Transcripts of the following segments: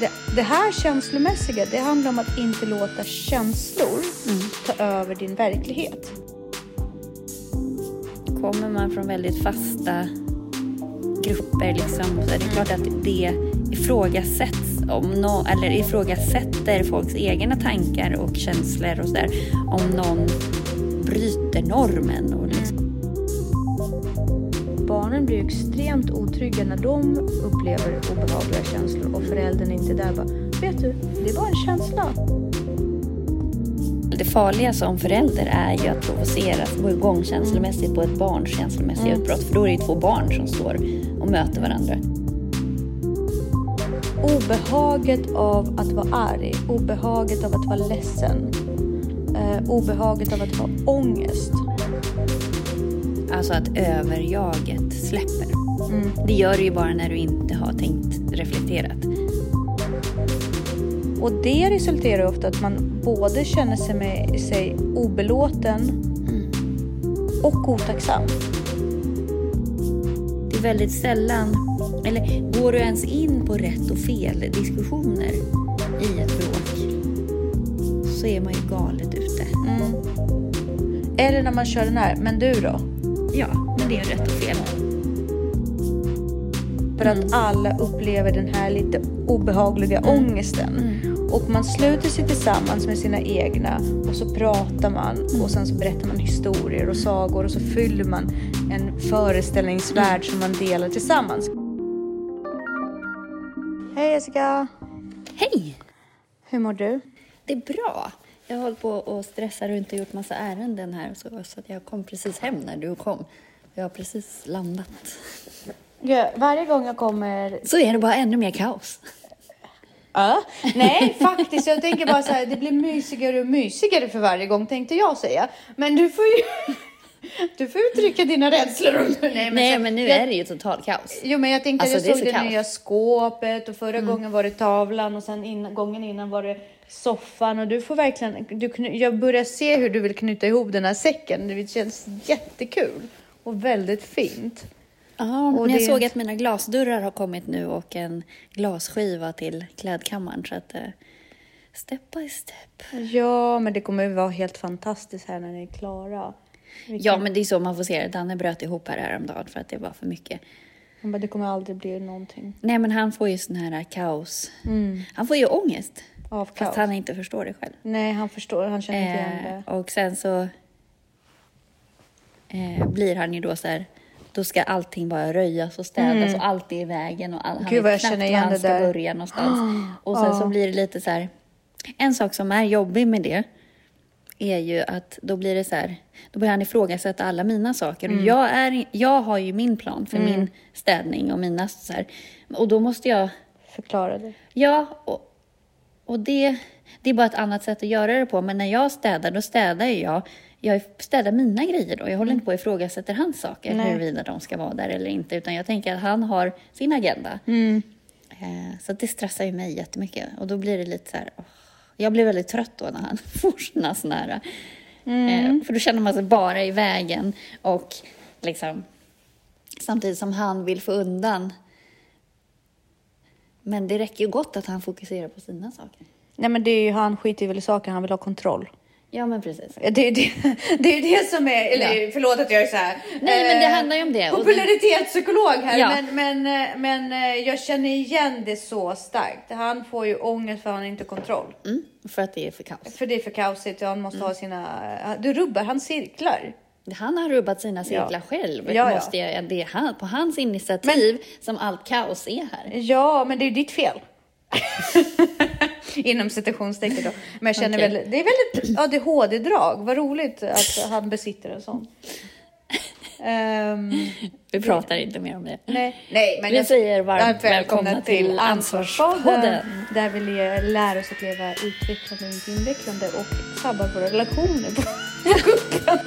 det, det här känslomässiga, det handlar om att inte låta känslor ta över din verklighet. Kommer man från väldigt fasta grupper liksom, så är det klart att det ifrågasätts om no, eller ifrågasätter folks egna tankar och känslor och sådär om någon bryter normen. Och. Barnen blir extremt otrygga när de upplever obehagliga känslor och föräldern inte är där bara, vet du, det är bara en känsla. Det farliga som förälder är ju att provocera, gå igång känslomässigt på ett barns känslomässiga Mm. utbrott. För då är det ju två barn som står och möter varandra. Obehaget av att vara arg, obehaget av att vara ledsen, eh, obehaget av att ha ångest. Alltså att överjaget släpper. Mm. Det gör det ju bara när du inte har tänkt reflekterat. Och det resulterar ofta att man både känner sig, med, sig obelåten och otacksam. Det är väldigt sällan, eller går du ens in på rätt och fel diskussioner i ett bråk så är man ju galet ute. Mm. Eller när man kör den här, men du då? Ja, men det är rätt och fel. För att alla upplever den här lite obehagliga ångesten. Och man sluter sig tillsammans med sina egna och så pratar man och sen så berättar man historier och sagor och så fyller man en föreställningsvärld som man delar tillsammans. Hej Jessica! Hej! Hur mår du? Det är bra. Jag har hållit på och stressat runt och gjort massa ärenden här så, så att jag kom precis hem när du kom. Jag har precis landat. Ja, varje gång jag kommer... Så är det bara ännu mer kaos. Ja. Nej, faktiskt. Jag tänker bara så här, det blir mysigare och mysigare för varje gång tänkte jag säga. Men du får ju... Du får uttrycka dina rädslor om du... Nej, Nej, så- men nu jag, är det ju total kaos. Jo, men jag tänkte Alltså, att det jag så såg det kaos. nya skåpet och förra gången var det tavlan och sen innan, gången innan var det soffan och du får verkligen... Du, jag börjar se hur du vill knyta ihop den här säcken. Det känns jättekul och väldigt fint. Ja, Och men jag det- såg att mina glasdörrar har kommit nu och en glasskiva till klädkammaren. Så att, eh, step by step. Ja, men det kommer ju vara helt fantastiskt här när ni är klara. Ja, men det är så man får se det. Danne bröt ihop här häromdagen för att det var för mycket. Han bara, det kommer aldrig bli någonting Nej, men han får ju sån här kaos. Han får ju ångest. av Fast kaos. han inte förstår det själv. Nej, han förstår. Han känner inte igen det. Eh, och sen så eh, blir han ju då så här, då ska allting bara röjas och städas och allt är i vägen och all, han Mm. Gud, vad vet jag knappt var han ska där. börja någonstans. Och sen så blir det lite så här, en sak som är jobbig med det är ju att då blir det så här, då börjar han ifrågasätta alla mina saker. Mm. Och jag, är, jag har ju min plan för min städning och mina så här, och då måste jag Förklara det. Ja, och, och det, det är bara ett annat sätt att göra det på. Men när jag städar, då städar ju jag. Jag städar mina grejer då. Jag håller inte på och ifrågasätter hans saker, Nej. huruvida de ska vara där eller inte. Utan jag tänker att han har sin agenda. Eh, så att det stressar ju mig jättemycket. Och då blir det lite så här... åh. Jag blir väldigt trött då när han får såna här... Eh, för då känner man sig bara i vägen. Och liksom... Samtidigt som han vill få undan men det räcker ju gott att han fokuserar på sina saker. Nej, men det är ju, han skiter väl i saker. Han vill ha kontroll. Ja, men precis. Det är det, det, är det som är... Eller Ja. förlåt att jag är så här... Nej, men det eh, handlar ju om det. Popularitetspsykolog här. Ja. Men, men, eh, men eh, jag känner igen det så starkt. Han får ju ångest för han har inte kontroll. Mm, för att det är för kaos. För det är för kaosigt och han måste Mm. ha sina... eh, Du rubbar hans cirklar. Han har rubbat sina cirklar Ja. själv. Ja, ja. Måste jag, det är han, på hans initiativ som allt kaos är här. Ja, men det är ju ditt fel. Inom citationstecken då. Men jag känner Okej. väl, det är väl ett ADHD-drag. Vad roligt att han besitter en sån. Ehm, Vi pratar inte mer om det. nej, nej, men Vi jag- säger varmt Ja, välkomna till Ansvarspodden. Där vi lär oss att leva utvecklande och inte invecklande och sabbar våra relationer på kuppen.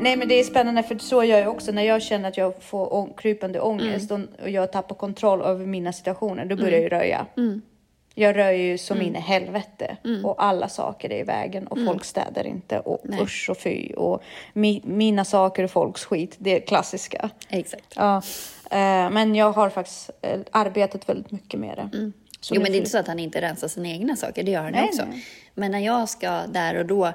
Nej, men det är spännande för så gör jag också när jag känner att jag får å- krypande ångest och, och jag tappar kontroll över mina situationer. Då börjar jag ju röja. Jag rör ju som in i helvete och alla saker är i vägen och folk städar inte och Nej. usch och fy och mi, mina saker och folks skit. Det är klassiska. Exakt. Ja, eh, men jag har faktiskt eh, arbetat väldigt mycket med det. Så Jo, men det är inte så att han inte rensar sina egna saker, det gör han Nej, också. nej. Men när jag ska där och då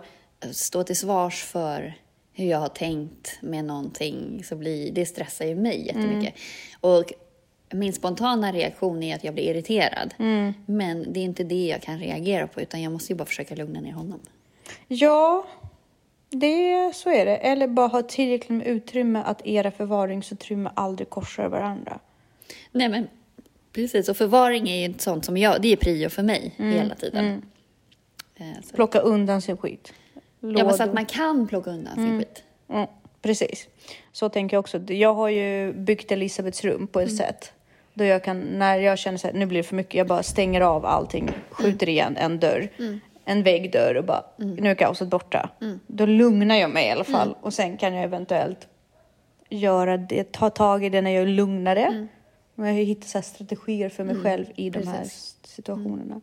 stå till svars för hur jag har tänkt med någonting så blir det stressar ju mig jättemycket. Mm. Och min spontana reaktion är att jag blir irriterad. Mm. Men det är inte det jag kan reagera på utan jag måste ju bara försöka lugna ner honom. Ja, det, så är det. Eller bara ha tillräckligt med utrymme att era förvaringsutrymme aldrig korsar varandra. Nej men precis, och förvaring är ju sånt som jag, det är prio för mig Mm, hela tiden. Eh, så. Plocka undan sin skit. Ja, men så Lådor. att man kan plocka undan sin skit. Mm, precis. Så tänker jag också. Jag har ju byggt Elisabeths rum på ett Mm. sätt då jag kan, när jag känner så här, nu blir det för mycket, jag bara stänger av allting, skjuter igen en dörr, Mm. en väggdörr och bara, nu är kaoset borta. Då lugnar jag mig i alla fall Mm. och sen kan jag eventuellt göra det, ta tag i det när jag är lugnare. Men jag har ju hittat så här strategier för mig själv i de här. Situationerna.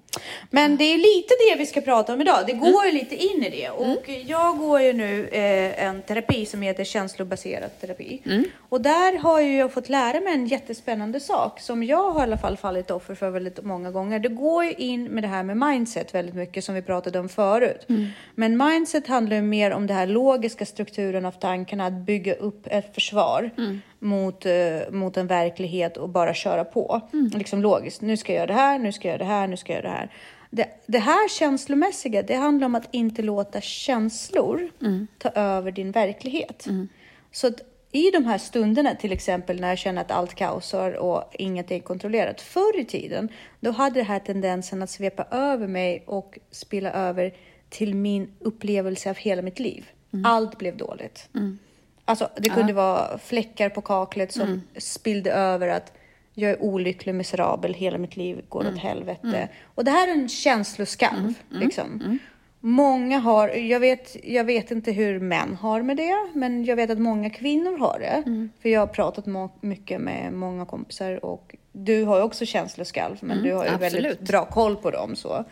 Men det är lite det vi ska prata om idag. Det går ju lite in i det. Och jag går ju nu eh, en terapi som heter känslobaserad terapi. Och där har ju jag fått lära mig en jättespännande sak som jag har i alla fall fallit offer för väldigt många gånger. Det går ju in med det här med mindset väldigt mycket som vi pratade om förut. Men mindset handlar ju mer om det här logiska strukturen av tankarna, att bygga upp ett försvar mot, eh, mot en verklighet och bara köra på. Liksom logiskt. Nu ska jag göra det här, nu ska jag göra det här, nu ska jag göra det här. Det, det här känslomässiga, det handlar om att inte låta känslor ta över din verklighet. Så att i de här stunderna, till exempel när jag känner att allt kaosar och inget är kontrollerat. Förr i tiden, då hade det här tendensen att svepa över mig och spilla över till min upplevelse av hela mitt liv. Allt blev dåligt. Alltså, det kunde vara fläckar på kaklet som spillde över att jag är olycklig, miserabel, hela mitt liv går åt helvete. Och det här är en känsloskalv. Liksom. Många har, jag vet, jag vet inte hur män har med det, men jag vet att många kvinnor har det. För jag har pratat mycket med många kompisar och du har ju också känsloskalv, men du har ju väldigt absolut. bra koll på dem. Så.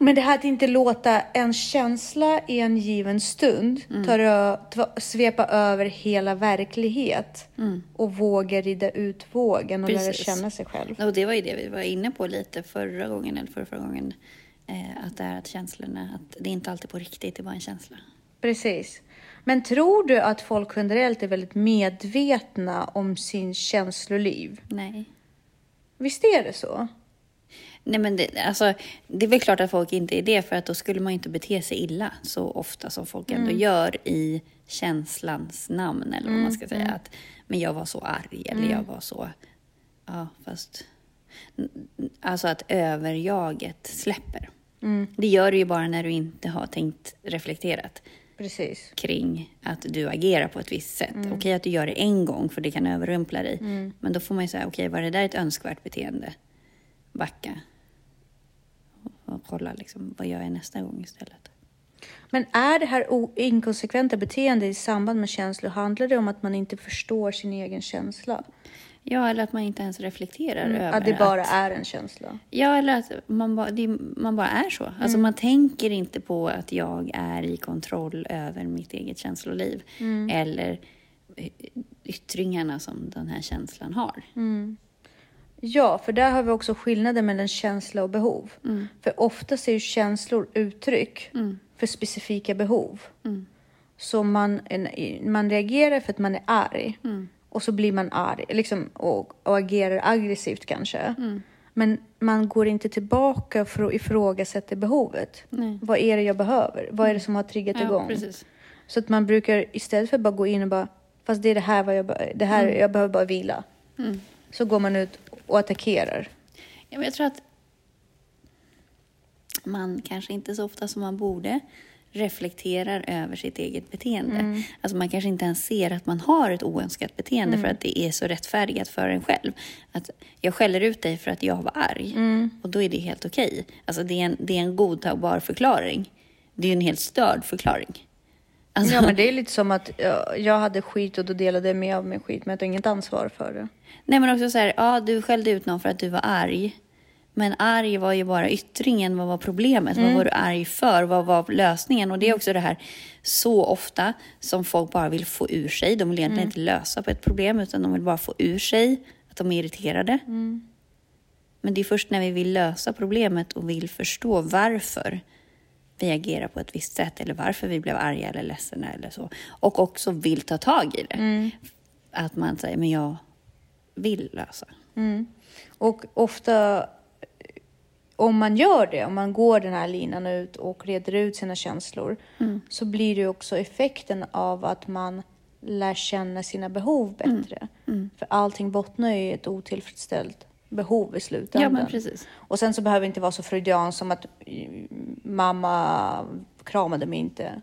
Men det här att inte låta en känsla i en given stund ta, rö- ta, svepa över hela verklighet och våga rida ut vågen och lära Precis. känna sig själv. Och det var ju det vi var inne på lite förra gången, eller förra, förra gången. Eh, att det är att känslorna, att det är inte alltid på riktigt, det är bara en känsla. Precis. Men tror du att folk generellt är väldigt medvetna om sin känsloliv? Nej. Visst är det så? Nej men det, alltså, det är väl klart att folk inte är det, för att då skulle man inte bete sig illa så ofta som folk ändå gör i känslans namn, eller vad man ska säga. Att, men jag var så arg, eller jag var så... Ja, fast... Alltså att överjaget släpper. Det gör det ju bara när du inte har tänkt reflekterat Precis. kring att du agerar på ett visst sätt. Okej att du gör det en gång för det kan överrumpla dig. Men då får man ju säga, okej var det där ett önskvärt beteende? Backa. Och, kolla liksom, vad gör jag nästa gång istället? Men är det här inkonsekventa beteende i samband med känslor, handlar det om att man inte förstår sin egen känsla? Ja, eller att man inte ens reflekterar över Att det bara att... är en känsla? Ja, eller att man bara, det, man bara är så. Alltså man tänker inte på att jag är i kontroll över mitt eget känsloliv. Eller y- yttringarna som den här känslan har. Ja, för där har vi också skillnaden mellan känsla och behov. För oftast är ju känslor uttryck för specifika behov. Så man, man reagerar för att man är arg. Och så blir man arg liksom, och, och agerar aggressivt kanske. Men man går inte tillbaka för att ifrågasätta behovet. Nej. Vad är det jag behöver? Vad är det som har triggat igång? precis. Så att man brukar istället för att bara gå in och bara, fast det är det här, vad jag, det här jag behöver bara vila. Så går man ut och attackerar. Ja, men jag tror att man kanske inte så ofta som man borde reflekterar över sitt eget beteende. Alltså man kanske inte ens ser att man har ett oönskat beteende för att det är så rättfärdigat för en själv. Att jag skäller ut dig för att jag var arg och då är det helt okej. Alltså det är, en, det är en godtagbar förklaring. Det är en helt störd förklaring. Alltså, Ja, men det är lite som att ja, jag hade skit och då delade jag med av min skit, men jag tar inget ansvar för det. Nej, men också så här, ja, du skällde ut någon för att du var arg. Men arg var ju bara yttringen. Vad var problemet? Vad var du arg för? Vad var lösningen? Och det är också det här så ofta som folk bara vill få ur sig. De vill egentligen inte lösa på ett problem utan de vill bara få ur sig att de är irriterade. Men det är först när vi vill lösa problemet och vill förstå varför vi agerar på ett visst sätt eller varför vi blev arga eller ledsna eller så. Och också vill ta tag i det. Att man säger, men jag vill lösa. Och ofta, om man gör det, om man går den här linan ut och reder ut sina känslor, så blir det också effekten av att man lär känna sina behov bättre. För allting bottnar ju i ett otillfredsställt behov i slutändan. Ja, men precis. Och sen så behöver det inte vara så freudian som att mm, mamma kramade mig inte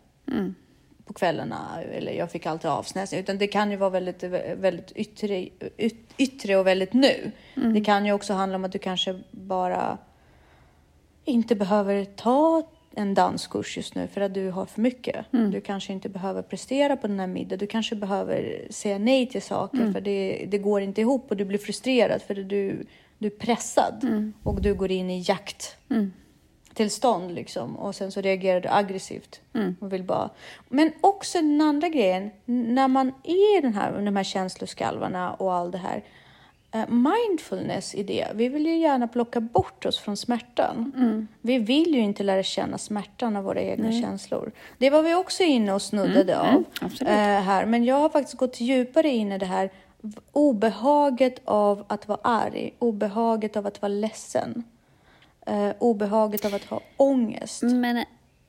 på kvällarna eller jag fick alltid avsnäsning. Utan det kan ju vara väldigt, väldigt yttre, yt, yttre och väldigt nu. Det kan ju också handla om att du kanske bara inte behöver ta en danskurs just nu för att du har för mycket. Du kanske inte behöver prestera på den här middagen. Du kanske behöver säga nej till saker för det, det går inte ihop och du blir frustrerad för att du, du är pressad och du går in i jakttillstånd liksom och sen så reagerar du aggressivt och vill bara. Men också den andra grejen, när man är i den här, de här känsloskalvarna och allt det här mindfulness i det. Vi vill ju gärna plocka bort oss från smärtan. Vi vill ju inte lära känna smärtan av våra egna känslor. Det var vi också inne och snuddade av absolut. eh, här. Men jag har faktiskt gått djupare in i det här obehaget av att vara arg, obehaget av att vara ledsen, eh, obehaget av att ha ångest. Men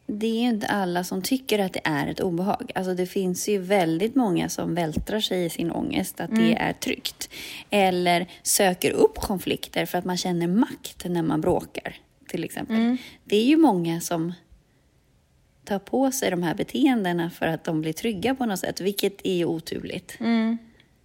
det är ju inte alla som tycker att det är ett obehag. Alltså det finns ju väldigt många som vältrar sig i sin ångest, att det är tryggt. Eller söker upp konflikter för att man känner makt när man bråkar, till exempel. Det är ju många som tar på sig de här beteendena för att de blir trygga på något sätt, vilket är ju oturligt.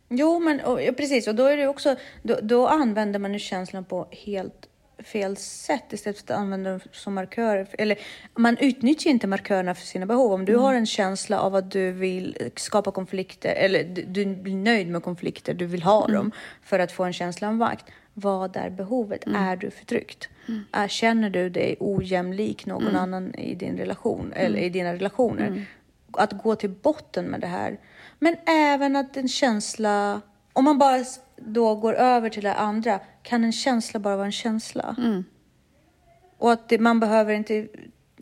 Jo, men och, ja, precis. Och då är det också, då, då använder man ju känslan på helt fel sätt istället för att använda dem som markörer. Eller man utnyttjar inte markörerna för sina behov. Om du har en känsla av att du vill skapa konflikter eller du, du blir nöjd med konflikter, du vill ha dem för att få en känsla av makt. Vad är behovet? Är du förtryckt? Är, känner du dig ojämlik någon annan i din relation eller i dina relationer? Att gå till botten med det här. Men även att en känsla, om man bara då går över till det andra, kan en känsla bara vara en känsla? Och att det, man behöver inte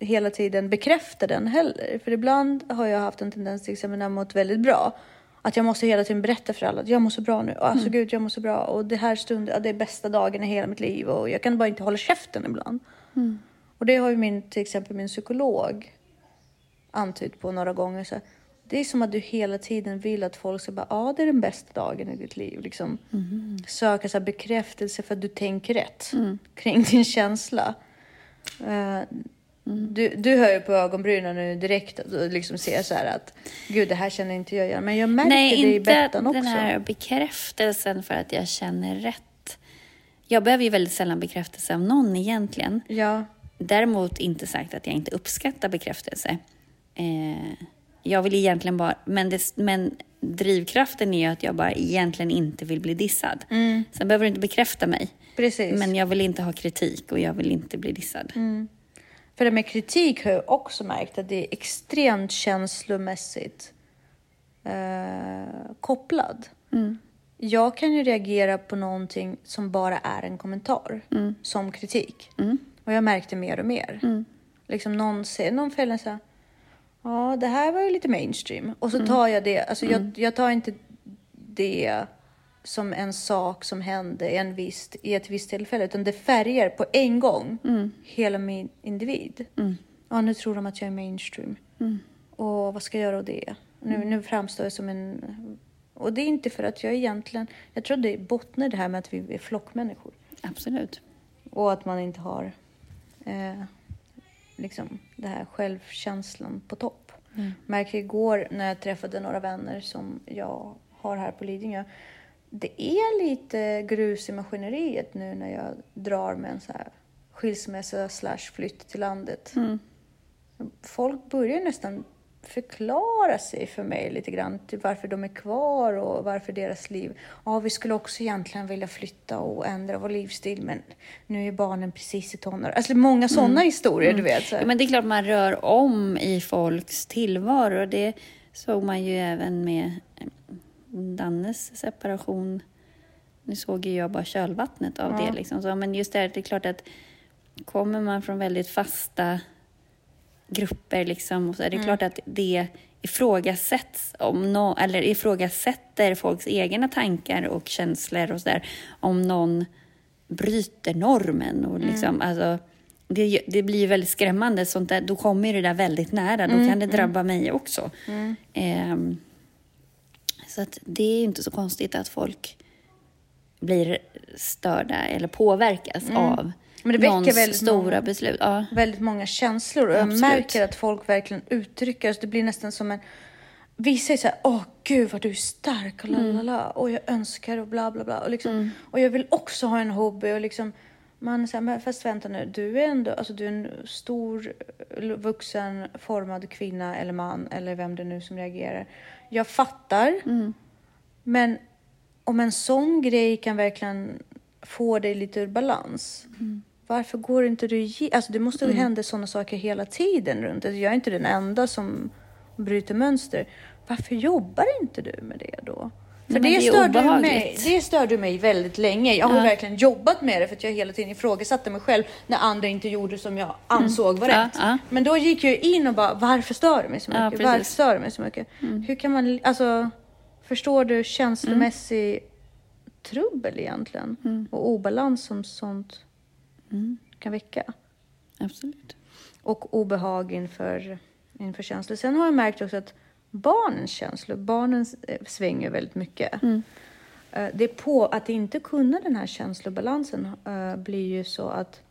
hela tiden bekräfta den heller. För ibland har jag haft en tendens, till exempel när jag mått väldigt bra, att jag måste hela tiden berätta för alla att jag mår så bra nu. Alltså gud, jag mår så bra. Och det här stunden, ja, det är bästa dagen i hela mitt liv. Och jag kan bara inte hålla käften ibland. Och det har ju min, till exempel min psykolog antytt på några gånger. Så det är som att du hela tiden vill att folk ska bara, ja det är den bästa dagen i ditt liv. Liksom, Söka så bekräftelse för att du tänker rätt kring din känsla. Eh, du, du hör ju på ögonbrynen nu direkt och liksom ser så här att gud det här känner inte jag igen. Men jag märker Nej, det i inte Bettan också. den här bekräftelsen för att jag känner rätt. Jag behöver ju väldigt sällan bekräftelse av någon egentligen. Ja, Däremot inte sagt att jag inte uppskattar bekräftelse. Eh, jag vill egentligen bara, men, det, men drivkraften är ju att jag bara egentligen inte vill bli dissad. Sen behöver du inte bekräfta mig. precis. Men jag vill inte ha kritik och jag vill inte bli dissad. För det med kritik har jag också märkt att det är extremt känslomässigt eh, kopplad. Jag kan ju reagera på någonting som bara är en kommentar, som kritik. Och jag märkte mer och mer. Liksom någon, säger, någon fäller så här, ja det här var ju lite mainstream. Och så tar jag det, alltså jag, jag tar inte det som en sak som hände en visst, i ett visst tillfälle, utan det färgar på en gång hela min individ. Ja, nu tror de att jag är mainstream. Och vad ska jag göra av det? Nu, nu framstår jag som en... Och det är inte för att jag egentligen... Jag tror det bottnar det här med att vi är flockmänniskor. Absolut. Och att man inte har eh, liksom det här självkänslan på topp. Märker igår när jag träffade några vänner som jag har här på Lidingö. Det är lite grus i maskineriet nu när jag drar med en så här skilsmässa slash flytt till landet. Folk börjar nästan förklara sig för mig lite grann. Typ varför de är kvar och varför deras liv. Ja, vi skulle också egentligen vilja flytta och ändra vår livsstil, men nu är barnen precis i tonåren. Alltså många sådana historier, du vet. Så. Ja, men det är klart man rör om i folks tillvaro. Det såg man ju även med eh, Dannes separation. Nu såg ju jag bara kölvattnet av Ja. det. Liksom. Så, men just det, här, det är klart att kommer man från väldigt fasta grupper liksom, och så är det Mm. klart att det ifrågasätts om no, eller ifrågasätter folks egna tankar och känslor och sådär om någon bryter normen och liksom, alltså det, det blir väldigt skrämmande. Sånt där, då kommer det där väldigt nära. Då kan det drabba mig också. Ehm, så att det är inte så konstigt att folk blir störda eller påverkas av Men det väcker väldigt stora många- beslut. Ja. väldigt många känslor och jag Absolut. märker att folk verkligen uttrycker så Det blir nästan som en... Vissa är så här, åh gud vad du är stark och lalala och jag önskar och bla bla bla och liksom, och jag vill också ha en hobby och liksom man säger, men fast vänta nu, du är ändå, alltså du är en stor vuxen formad kvinna eller man eller vem det nu som reagerar. Jag fattar, men om en sån grej kan verkligen få dig lite ur balans, varför går inte du ge... Alltså det måste ju hända sådana saker hela tiden runt det. Jag är inte den enda som bryter mönster. Varför jobbar inte du med det då? För Nej, det, det störde mig, det störde mig väldigt länge. Jag har Ja. verkligen jobbat med det för att jag hela tiden ifrågasatte mig själv när andra inte gjorde som jag ansåg var Ja, rätt. ja. Men då gick jag in och bara, varför stör det mig så Ja, mycket? Mm. varför stör det mig så mycket? Hur kan man, alltså, förstår du känslomässig trubbel egentligen? Mm. Och obalans som sånt kan väcka. Absolut. Och obehag inför, inför känslor. Sen har jag märkt också att barnens känslor, barnen eh, svänger väldigt mycket. Mm. Eh, Det på att inte kunna den här känslobalansen eh, blir ju så att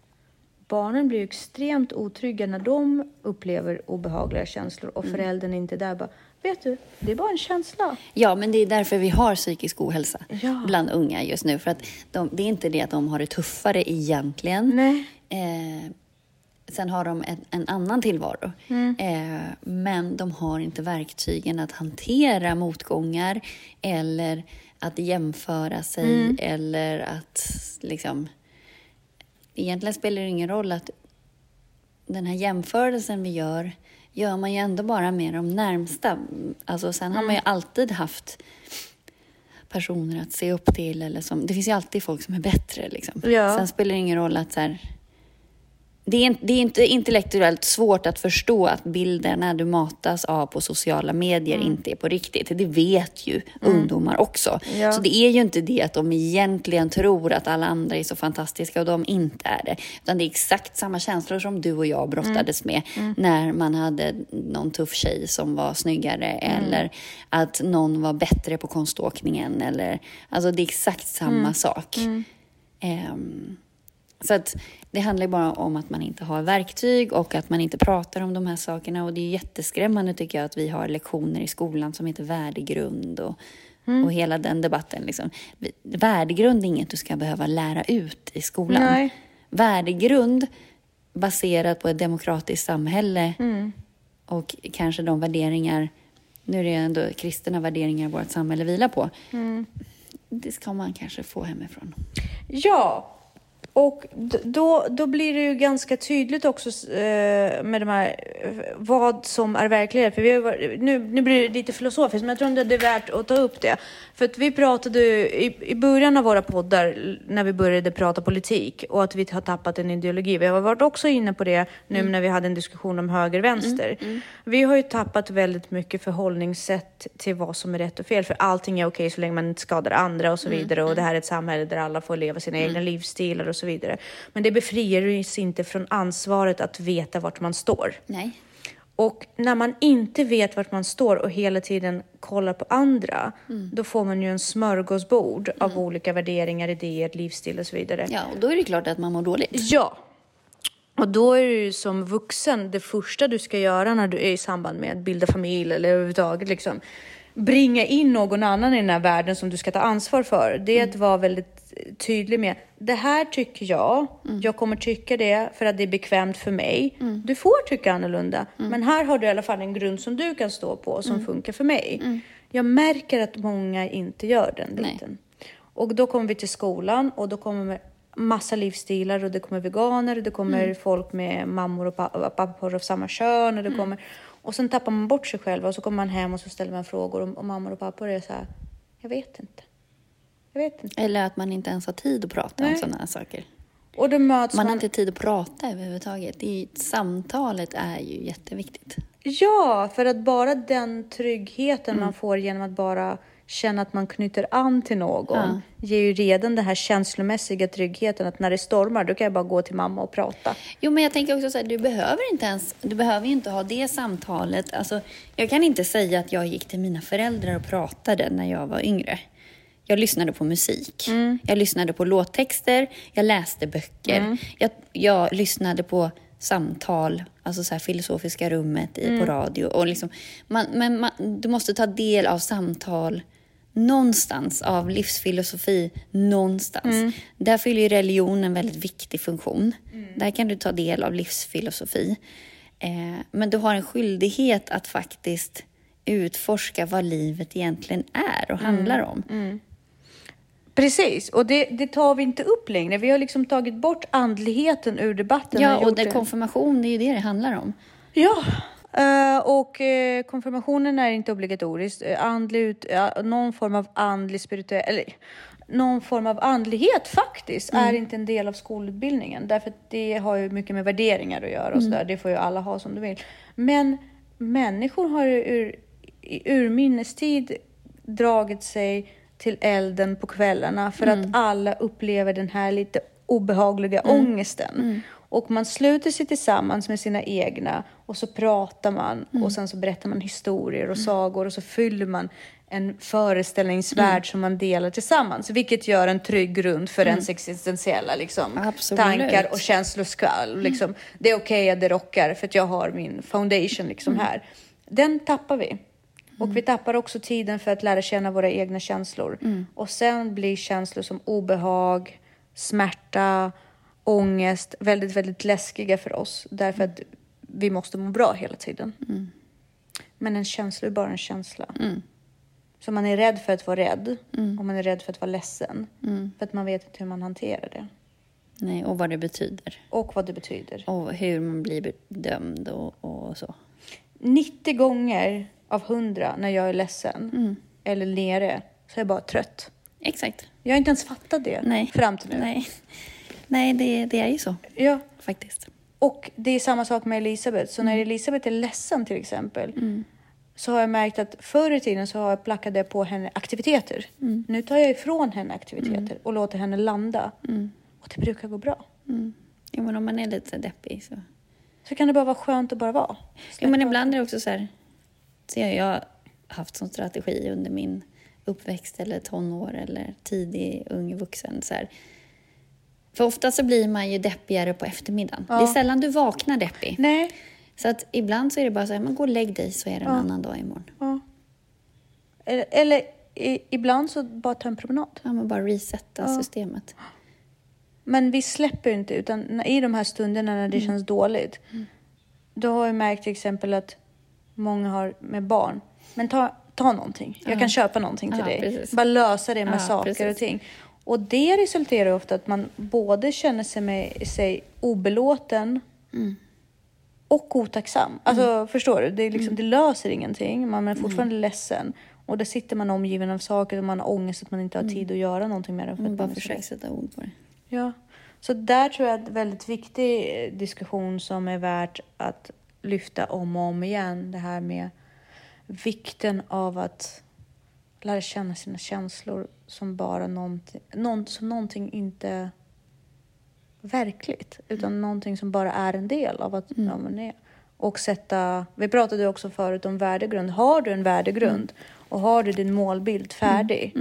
barnen blir extremt otrygga när de upplever obehagliga känslor och föräldern är inte där bara, vet du, det är bara en känsla. Ja, men det är därför vi har psykisk ohälsa Ja. bland unga just nu. För att de, det är inte det att de har det tuffare egentligen. Nej. Eh, sen har de en, en annan tillvaro. Eh, men de har inte verktygen att hantera motgångar eller att jämföra sig eller att liksom... Egentligen spelar det ingen roll att den här jämförelsen vi gör gör man ju ändå bara med de närmsta. Alltså, sen har man ju alltid haft personer att se upp till. Eller som, det finns ju alltid folk som är bättre. Liksom. Ja. Sen spelar det ingen roll att så här, det är, inte- det är inte intellektuellt svårt att förstå att bilderna du matas av på sociala medier Mm. inte är på riktigt. Det vet ju ungdomar också. Ja. Så det är ju inte det att de egentligen tror att alla andra är så fantastiska och de inte är det. Utan det är exakt samma känslor som du och jag brottades med när man hade någon tuff tjej som var snyggare eller att någon var bättre på konståkningen. Eller, alltså det är exakt samma sak. Ehm, så att det handlar bara om att man inte har verktyg och att man inte pratar om de här sakerna. Och det är jätteskrämmande tycker jag att vi har lektioner i skolan som heter värdegrund och, och hela den debatten. Liksom. Värdegrund är inget du ska behöva lära ut i skolan. Nej. Värdegrund baserat på ett demokratiskt samhälle och kanske de värderingar, nu är det ändå kristna värderingar vårt samhälle vilar på. Det ska man kanske få hemifrån. Ja, och då, då blir det ju ganska tydligt också eh, med de här, eh, vad som är verklighet. För vi har, varit- nu, nu blir det lite filosofiskt, men jag tror inte det är värt att ta upp det. För att vi pratade i, i början av våra poddar, när vi började prata politik, och att vi har tappat en ideologi. Vi har varit också inne på det nu när vi hade en diskussion om höger-vänster. Vi har ju tappat väldigt mycket förhållningssätt till vad som är rätt och fel. För allting är okej så länge man inte skadar andra och så vidare. Och det här är ett samhälle där alla får leva sina egna livsstilar och så vidare. Men det befriar oss inte från ansvaret att veta vart man står. Nej. Och när man inte vet vart man står och hela tiden kollar på andra, då får man ju en smörgåsbord av olika värderingar, idéer, livsstil och så vidare. Ja, och då är det klart att man mår dåligt. Ja. Och då är det ju som vuxen det första du ska göra när du är i samband med att bilda familj eller överhuvudtaget liksom. Bringa in någon annan i den här världen som du ska ta ansvar för. Det att vara väldigt tydlig med, det här tycker jag, jag kommer tycka det för att det är bekvämt för mig. Du får tycka annorlunda, men här har du i alla fall en grund som du kan stå på och som funkar för mig. Jag märker att många inte gör den biten. Och då kommer vi till skolan och då kommer massa livsstilar och det kommer veganer och det kommer folk med mammor och pa- pappor av samma kön och det kommer och sen tappar man bort sig själv och så kommer man hem och så ställer man frågor och, och mammor och pappor är så här, jag vet inte. Jag vet inte. Eller att man inte ens har tid att prata om Nej. sådana här saker. Och då möts Man man. har inte tid att prata överhuvudtaget. Det är samtalet är ju jätteviktigt. Ja, för att bara den tryggheten Mm. man får genom att bara känna att man knyter an till någon ger ju redan den här känslomässiga tryggheten att när det stormar då kan jag bara gå till mamma och prata. Jo, men jag tänker också så här, du behöver inte ens, du behöver ju inte ha det samtalet. Alltså, jag kan inte säga att jag gick till mina föräldrar och pratade när jag var yngre. Jag lyssnade på musik. Jag lyssnade på låttexter. Jag läste böcker. Jag, jag lyssnade på samtal, alltså så här filosofiska rummet i, på radio. Och liksom, man, men man, du måste ta del av samtal någonstans, av livsfilosofi någonstans. Där fyller ju religion en väldigt viktig funktion. Där kan du ta del av livsfilosofi. Eh, men du har en skyldighet att faktiskt utforska vad livet egentligen är och handlar om. Precis, och det, det tar vi inte upp längre. Vi har liksom tagit bort andligheten ur debatten. Ja, och och det, konfirmation, det är ju det det handlar om. Ja, eh, och eh, konfirmationen är inte obligatorisk. Eh, Andlig ut, någon form av andlig spirituell, eller någon form av andlighet faktiskt, är inte en del av skolutbildningen. Därför att det har ju mycket med värderingar att göra och sådär. Det får ju alla ha som de vill. Men människor har ju ur, i urminnes tid dragit sig till elden på kvällarna för att alla upplever den här lite obehagliga ångesten. Och man sluter sig tillsammans med sina egna och så pratar man och sen så berättar man historier och sagor och så fyller man en föreställningsvärld som man delar tillsammans. Vilket gör en trygg grund för ens existentiella liksom, Absolut. tankar och känsloskall. Liksom. Det är okej att det rockar för att jag har min foundation liksom här. Den tappar vi. Och vi tappar också tiden för att lära känna våra egna känslor. Och sen blir känslor som obehag, smärta, ångest väldigt, väldigt läskiga för oss. Därför att vi måste må bra hela tiden. Men en känsla är bara en känsla. Så man är rädd för att vara rädd och man är rädd för att vara ledsen. För att man vet inte hur man hanterar det. Nej, och vad det betyder. Och vad det betyder. Och hur man blir bedömd och, och så. 90 gånger av 100 när jag är ledsen eller nere så är jag bara trött. Exakt. Jag har inte ens fattat det Nej. fram till nu. Nej, Nej det, det är ju så Ja. faktiskt. Och det är samma sak med Elisabeth. Så när Elisabeth är ledsen till exempel så har jag märkt att förr i tiden så har jag plackade på henne aktiviteter. Nu tar jag ifrån henne aktiviteter och låter henne landa. Och det brukar gå bra. Mm. Jo, men om man är lite deppig så... Så kan det bara vara skönt att bara vara. Jo, men ibland är det också så här... Så jag, jag har haft som strategi under min uppväxt eller tonår eller tidig ung vuxen. Så här. För ofta så blir man ju deppigare på eftermiddagen. Det är sällan du vaknar deppig. Nej. Så att ibland så är det bara så här, men gå och lägg dig så är det en annan dag imorgon. Ja. Eller, eller i, ibland så bara ta en promenad. Ja, men bara resetta systemet. Men vi släpper inte, utan i de här stunderna när det känns dåligt, då har jag märkt till exempel att många har med barn, men ta, ta någonting. Jag kan köpa någonting till Ja, dig. precis. Bara lösa det med Ja, saker precis. och ting. Och det resulterar ofta att man både känner sig, med, sig obelåten Mm. och otacksam. Alltså, förstår du? Det, är liksom, det löser ingenting. Man är fortfarande ledsen. Och där sitter man omgiven av saker och man har ångest att man inte har tid att göra någonting med det. för Man att bara är försöker sätta ord på det. Ja, så där tror jag att en väldigt viktig eh, diskussion som är värt att lyfta om och om igen. Det här med vikten av att lära känna sina känslor som bara någonting, någon, som någonting inte verkligt, utan någonting som bara är en del av att ja, man är. Och sätta, vi pratade också förut om värdegrund. Har du en värdegrund och har du din målbild färdig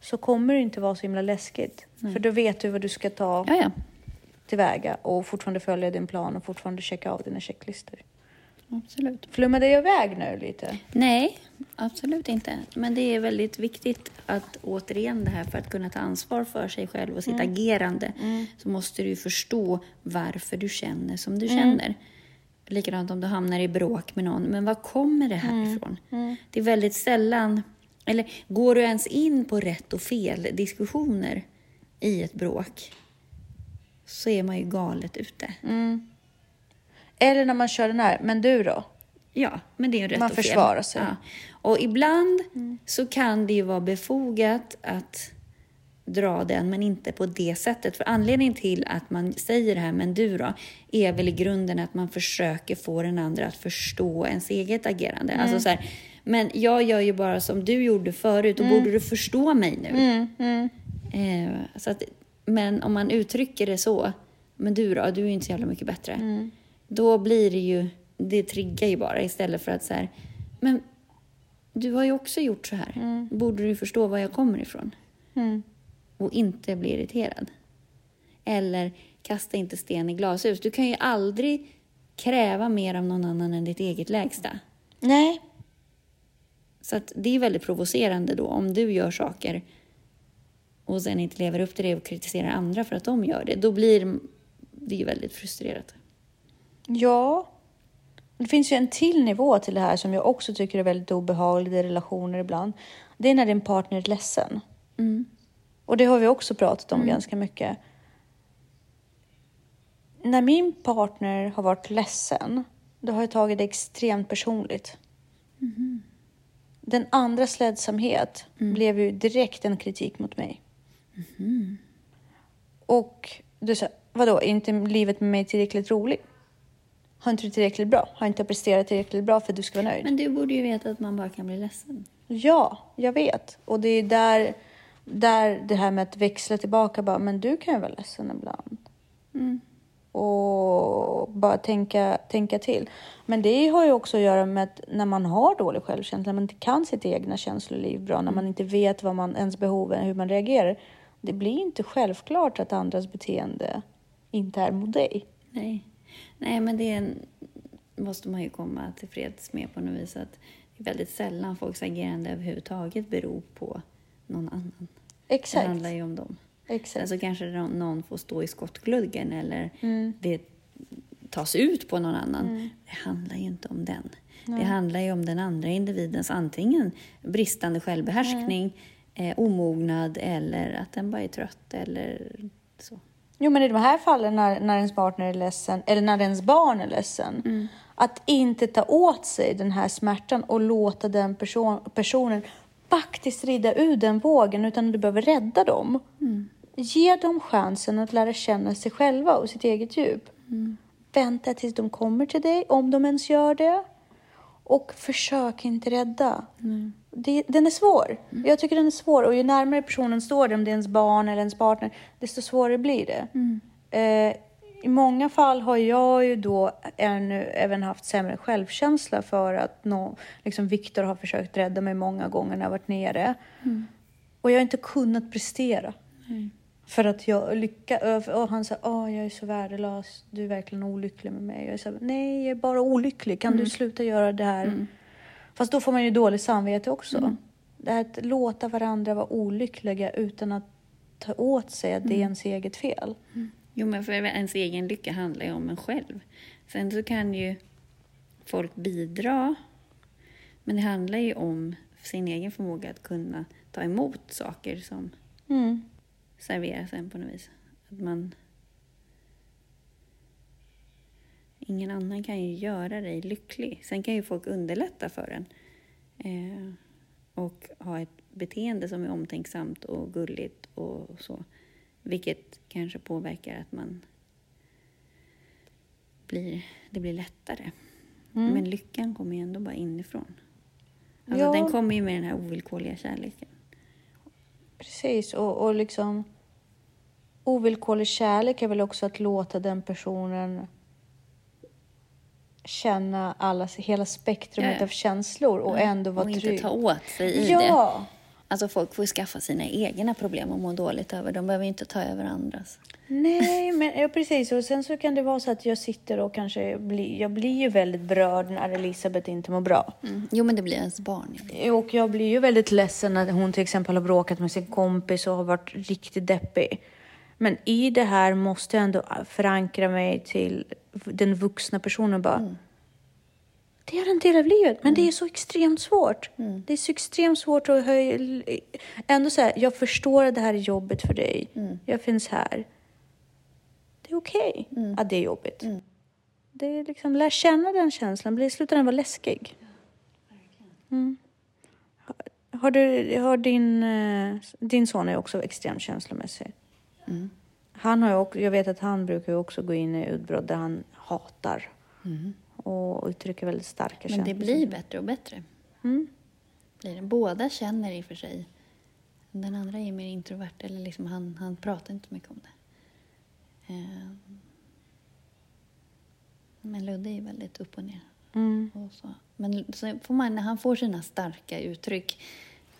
så kommer det inte vara så himla läskigt. För då vet du vad du ska ta Ja, ja. tillväga och fortfarande följa din plan och fortfarande checka av dina checklistor. Absolut. Flummade jag iväg nu lite? Nej, absolut inte. Men det är väldigt viktigt att återigen det här för att kunna ta ansvar för sig själv och sitt agerande så måste du förstå varför du känner som du känner. Likadant om du hamnar i bråk med någon. Men var kommer det här ifrån? Det är väldigt sällan... Eller går du ens in på rätt och fel diskussioner i ett bråk så är man ju galet ute. Eller när man kör den här, men du då? Ja, men det är ju rätt Man och fel. försvarar sig. Ja. Och ibland så kan det ju vara befogat att dra den, men inte på det sättet. För anledningen till att man säger det här, men du då, är väl i grunden att man försöker få den andra att förstå ens eget agerande. Alltså så här, men jag gör ju bara som du gjorde förut, och borde du förstå mig nu? Eh, så att, men om man uttrycker det så, men du då, du är ju inte så jävla mycket bättre. Då blir det ju, det triggar ju bara istället för att så här, men du har ju också gjort så här. Borde du förstå var jag kommer ifrån? Och inte bli irriterad. Eller kasta inte sten i glashus. Du kan ju aldrig kräva mer av någon annan än ditt eget lägsta. Nej. Så att det är väldigt provocerande då om du gör saker och sen inte lever upp till det och kritiserar andra för att de gör det. Då blir det ju väldigt frustrerat. Ja. Det finns ju en till nivå till det här som jag också tycker är väldigt obehagligt i relationer ibland. Det är när din partner är ledsen. Och det har vi också pratat om ganska mycket. När min partner har varit ledsen, då har jag tagit det extremt personligt. Den andras ledsamhet blev ju direkt en kritik mot mig. Och du sa, vadå, är inte livet med mig tillräckligt roligt? Har inte du tillräckligt bra? Har inte jag presterat tillräckligt bra för att du ska vara nöjd? Men du borde ju veta att man bara kan bli ledsen. Ja, jag vet. Och det är där, där det här med att växla tillbaka bara, men du kan ju vara ledsen ibland. Och bara tänka, tänka till. Men det har ju också att göra med att när man har dålig självkänsla, när man inte kan sitt egna känsloliv bra, när man inte vet vad man, ens behov är, hur man reagerar. Det blir inte självklart att andras beteende inte är mot dig. Nej, Nej men det måste man ju komma till freds med på något vis. Att det är väldigt sällan folks agerande överhuvudtaget beror på någon annan. Exakt. Det handlar ju om dem. Exakt. Sen så kanske någon, får stå i skottgluggen eller Mm. det tas ut på någon annan. Det handlar ju inte om den. Det handlar ju om den andra individens antingen bristande självbehärskning, eh, omognad eller att den bara är trött eller så. Jo, men i de här fallen när, när ens partner är ledsen, eller när ens barn är ledsen, att inte ta åt sig den här smärtan och låta den person, personen faktiskt rida ur den vågen, utan du behöver rädda dem. Ge dem chansen att lära känna sig själva och sitt eget djup. Vänta tills de kommer till dig, om de ens gör det. Och försök inte rädda. Det, den är svår. Jag tycker den är svår. Och ju närmare personen står dig, om det är ens barn eller ens partner, desto svårare blir det. Eh, I många fall har jag ju då ännu även haft sämre självkänsla för att nå, liksom Viktor har försökt rädda mig många gånger när jag varit nere. Och jag har inte kunnat prestera. För att jag lyckas. Och han sa, åh jag är så värdelös, du är verkligen olycklig med mig. Jag sa, nej jag är bara olycklig, kan du sluta göra det här? Fast då får man ju dåligt samvete också. Det här att låta varandra vara olyckliga utan att ta åt sig att det är ens eget fel. Jo, men för ens egen lycka handlar ju om en själv. Sen så kan ju folk bidra, men det handlar ju om sin egen förmåga att kunna ta emot saker som Mm. serveras en på något vis. Att man... Ingen annan kan ju göra dig lycklig. Sen kan ju folk underlätta för en. Eh, och ha ett beteende som är omtänksamt och gulligt och så. Vilket kanske påverkar att man blir, det blir lättare. Men lyckan kommer ju ändå bara inifrån. Alltså Ja. Den kommer ju med den här ovillkorliga kärleken. Precis, och, och liksom ovillkorlig kärlek är väl också att låta den personen känna alla, hela spektrumet ja. av känslor och ändå vara och trygg. inte ta åt sig i det. Ja, Alltså folk får skaffa sina egna problem och må dåligt över. De behöver inte ta över andras. Nej, men ja, precis. Och sen så kan det vara så att jag sitter och kanske blir, jag blir ju väldigt berörd när Elisabeth inte mår bra. Mm. Jo, men det blir ens barn. Och jag blir ju väldigt ledsen när hon till exempel har bråkat med sin kompis och har varit riktigt deppig. Men i det här måste jag ändå förankra mig till den vuxna personen bara. Mm. Det är en del av livet, men det är så extremt svårt. Det är så extremt svårt att höja... Ändå säga, jag förstår att det här är jobbigt för dig. Jag finns här. Det är okej att det är jobbigt. Det är liksom, lär känna den känslan, blir slutar den vara läskig. Mm. Har, har, du, har din, eh, din son är också extremt känslomässig. Mm. Han har också, jag vet att han brukar också gå in i utbrott där han hatar och uttrycker väldigt starka Mm. Men känslor. det blir bättre och bättre. Mm. Båda känner i och för sig. Den andra är mer introvert, eller liksom han, han pratar inte så mycket om det. Eh, Men Ludde är väldigt upp och ner. Mm. Och så. Men så får man, när han får sina starka uttryck,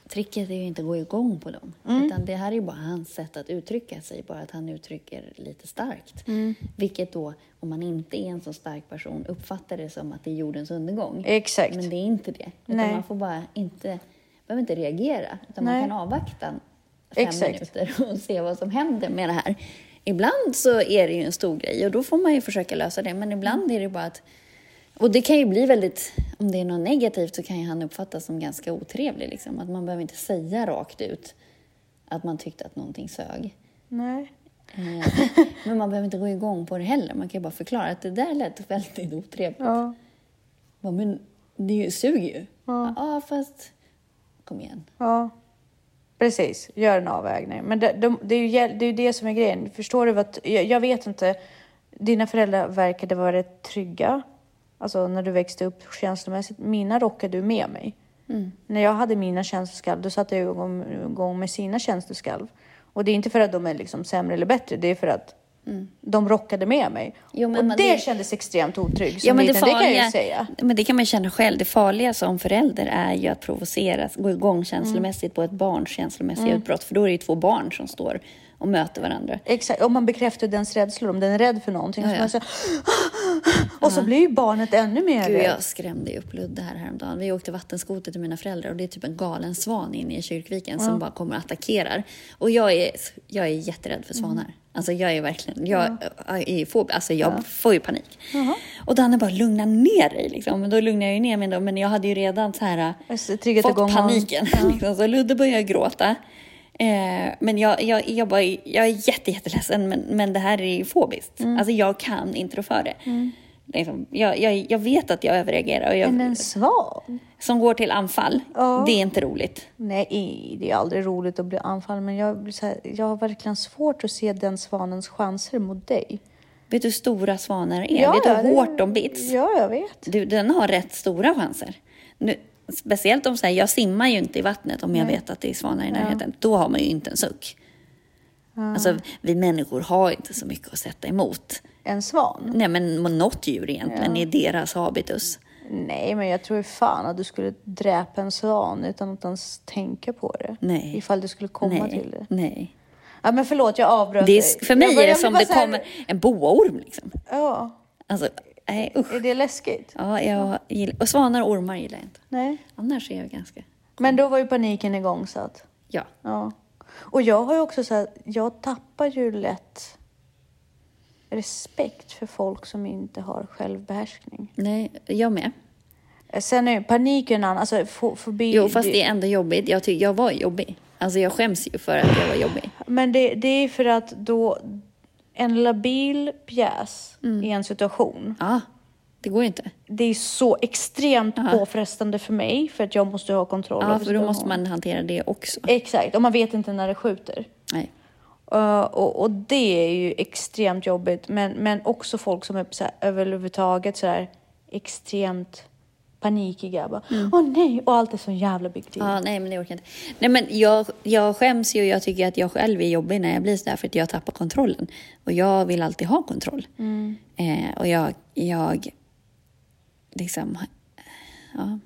tricket är ju inte att gå igång på dem. Mm. Utan det här är ju bara hans sätt att uttrycka sig, bara att han uttrycker lite starkt. Mm. Vilket då, om man inte är en så stark person, uppfattar det som att det är jordens undergång. Exakt. Men det är inte det. Utan Nej. man får bara inte, behöver inte reagera, utan Nej. man kan avvakta fem Exakt. minuter och se vad som händer med det här. Ibland så är det ju en stor grej och då får man ju försöka lösa det, men ibland är det bara att och det kan ju bli väldigt, om det är något negativt så kan ju han uppfattas som ganska otrevlig. Liksom. Att man behöver inte säga rakt ut att man tyckte att någonting sög. Nej. Eh, Men man behöver inte gå igång på det heller. Man kan ju bara förklara att det där lät väldigt otrevligt. Ja. Bara, Men det suger ju. Ja. Ja, fast kom igen. Ja. Precis, gör en avvägning. Men det, de, det, är ju, det är det som är grejen. Förstår du vad... Jag, jag vet inte. Dina föräldrar verkade vara rätt trygga. Alltså när du växte upp känslomässigt. Mina rockade du med mig. När jag hade mina känsloskalv, då satte jag igång, med sina känsloskalv. Och det är inte för att de är liksom sämre eller bättre, det är för att de rockade med mig. Jo, och det, det- kändes extremt otryggt Ja, men det, liten, det kan jag farliga, ju säga. men det kan man känna själv. Det farliga som förälder är ju att provoceras, gå igång känslomässigt på ett barns känslomässiga Mm. utbrott. För då är det ju två barn som står och möter varandra. Exakt, om man bekräftar dens rädslor, om den är rädd för någonting. Ja, Så ja. man säger, och så blir ju barnet ännu mer Gud, jag skrämde ju upp Ludde här häromdagen. Vi åkte vattenskoter till mina föräldrar och det är typ en galen svan inne i kyrkviken som bara kommer och attackerar. Och jag är, jag är jätterädd för svanar. Alltså jag är verkligen, jag är fob, alltså jag får ju panik. Och Danne bara, lugna ner dig liksom. Men då lugnar jag ju ner mig då, men jag hade ju redan så här fått igång paniken. liksom. Så Ludde börjar gråta. Eh, men jag, jag, jag, bara, jag är jätte, jätteledsen, men, men det här är ju fobiskt. Mm. Alltså jag kan inte rå för det. Liksom, jag, jag, jag vet att jag överreagerar. Och jag, Men en svan? Som går till anfall, Ja. det är inte roligt. Nej, det är aldrig roligt att bli anfallen. Men jag, här, jag har verkligen svårt att se den svanens chanser mot dig. Vet du hur stora svanar är? vet du hur det- hårt de bits? Ja, jag vet. Du, den har rätt stora chanser. Nu, speciellt om så här, jag simmar ju inte i vattnet om jag vet att det är svanar i närheten. Då har man ju inte en suck. Alltså, vi människor har inte så mycket att sätta emot. En svan? Nej, men något djur egentligen i deras habitus. Nej, men jag tror fan att du skulle dräpa en svan utan att ens tänka på det. Nej. Ifall det skulle komma Nej, till det. nej. Ja, men förlåt, jag avbröt dig. för mig Jag är det som det här- kommer en boaorm liksom. Ja, Alltså, nej usch. är det läskigt? Ja, jag gillar, och svanar och ormar gillar jag inte. Nej. Annars är jag ganska... Men då var ju paniken igångsatt. Ja. Ja. Och jag har ju också så här, jag tappar ju lätt respekt för folk som inte har självbehärskning. Nej, jag med. Sen är paniken en annan, alltså fobi. Jo, fast det är ändå jobbigt. Jag tycker jag var jobbig. Alltså jag skäms ju för att jag var jobbig. Men det, det är för att då en labil pjäs Mm. i en situation, Ja, det går ju inte. det är så extremt påfrestande för mig för att jag måste ha kontroll Ja, över för då måste man hantera det också. Exakt, och man vet inte när det skjuter. Nej. Uh, och, och det är ju extremt jobbigt. Men, men också folk som är så här, överhuvudtaget så här extremt panikiga. Bara, Åh nej! Och allt är så jävla big deal. Ja, nej, men det orkar jag inte. Nej, men jag, jag skäms ju och jag tycker att jag själv är jobbig när jag blir sådär för att jag tappar kontrollen. Och jag vill alltid ha kontroll. Eh, och jag, jag liksom, ja.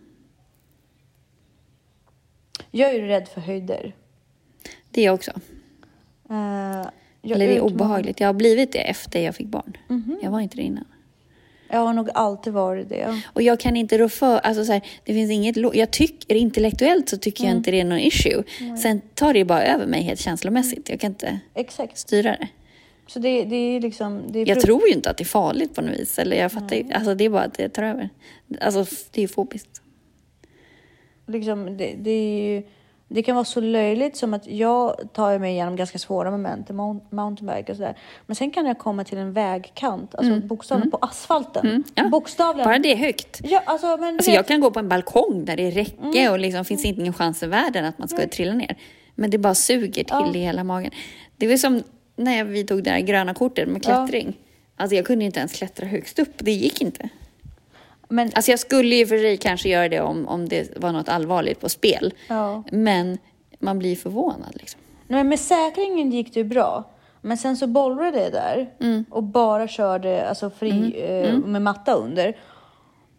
Jag är ju rädd för höjder. Det är jag också. Eh, jag Eller det är obehagligt. Jag har blivit det efter jag fick barn. Mhm. Jag var inte det innan. Jag har nog alltid varit det. Och jag kan inte rå för, alltså så här, det finns inget, jag tycker intellektuellt så tycker jag Mm. inte det är någon issue. Sen tar det bara över mig helt känslomässigt. Jag kan inte Exakt. styra det. Så det, det är liksom... Det är Jag tror ju inte att det är farligt på något vis. Eller jag fattar ju, alltså det är bara att det tar över. Alltså det är ju fobiskt. liksom, det, det, är ju, det kan vara så löjligt som att jag tar mig igenom ganska svåra moment mountainbike och sådär. Men sen kan jag komma till en vägkant, alltså bokstavligen på asfalten. Mm, ja. Bokstavligen. Bara det är högt. Ja, alltså, men Alltså jag kan gå på en balkong där det är räcke Mm. och liksom finns ingen chans i världen att man ska trilla ner. Men det bara suger till Ja. i hela magen. Det var som när vi tog det här gröna kortet med Ja. klättring. Alltså jag kunde inte ens klättra högst upp, det gick inte. Men, Alltså jag skulle ju för sig kanske göra det om, om det var något allvarligt på spel. Ja. Men man blir förvånad liksom. nej, men med säkringen gick det ju bra. Men sen så bollrade det där Mm. och bara körde alltså, fri eh, med matta under.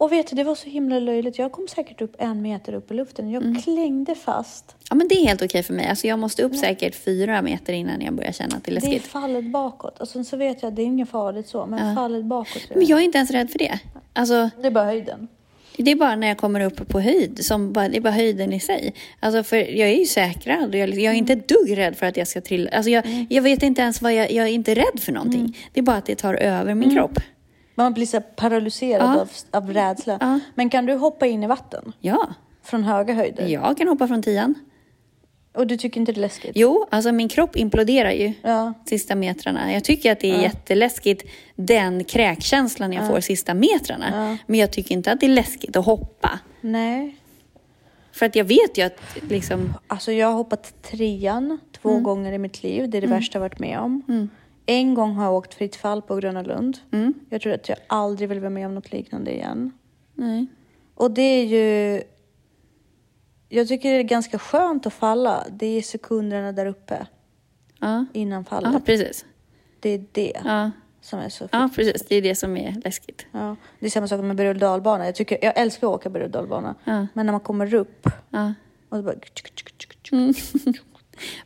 Och vet du, det var så himla löjligt. Jag kom säkert upp en meter upp i luften. Jag Mm. klängde fast. Ja men det är helt okej för mig. Alltså jag måste upp säkert fyra meter innan jag börjar känna att det är Det är läskigt. fallet bakåt. Och sen så vet jag att det är inget farligt så, men fallet bakåt. Men jag är inte ens rädd för det. Alltså Det är bara höjden. Det är bara när jag kommer upp på höjd, som bara, det är bara höjden i sig. Alltså för jag är ju säkrad och jag, jag är inte ett dugg rädd för att jag ska trilla. Alltså jag, jag vet inte ens vad jag, jag är inte rädd för någonting. Det är bara att det tar över min kropp. Man blir så paralyserad Ja. av, av rädsla. Ja. Men kan du hoppa in i vatten Ja, från höga höjder? jag kan hoppa från tian. Och du tycker inte det är läskigt? Jo, alltså min kropp imploderar ju Ja. sista metrarna. Jag tycker att det är jätteläskigt, den kräkkänslan jag får sista metrarna. Men jag tycker inte att det är läskigt att hoppa. Nej. För att jag vet ju att liksom, Alltså jag har hoppat trean två Mm. gånger i mitt liv. Det är det värsta jag varit med om. En gång har jag åkt fritt fall på Gröna Lund. Mm. Jag tror att jag aldrig vill vara med om något liknande igen. nej. Och det är ju... Jag tycker det är ganska skönt att falla. Det är sekunderna där uppe Ja, innan fallet. ja precis. Det är det Ja. som är så ja, precis. Det är det som är läskigt. Ja, det är samma sak med berg och dalbana. Jag, tycker, jag älskar att åka berg och dalbana. Ja. Men när man kommer upp och det bara...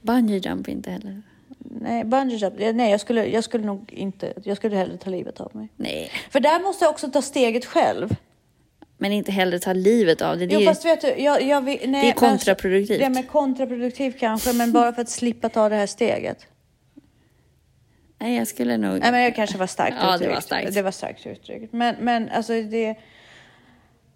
Bungee jump inte heller. Nej, bungee jump. Nej, jag skulle, jag skulle nog inte... Jag skulle hellre ta livet av mig. Nej, För där måste jag också ta steget själv. men inte heller ta livet av det. Det Jo, är, fast vet du, jag, jag, vill- nej, det är men- kontraproduktivt. Det är kontraproduktivt kanske, men bara för att slippa ta det här steget. Nej, jag skulle nog... Nej, men jag kanske var starkt Ja, det uttryckt. var starkt. Det var starkt uttryckt. Men, men alltså det...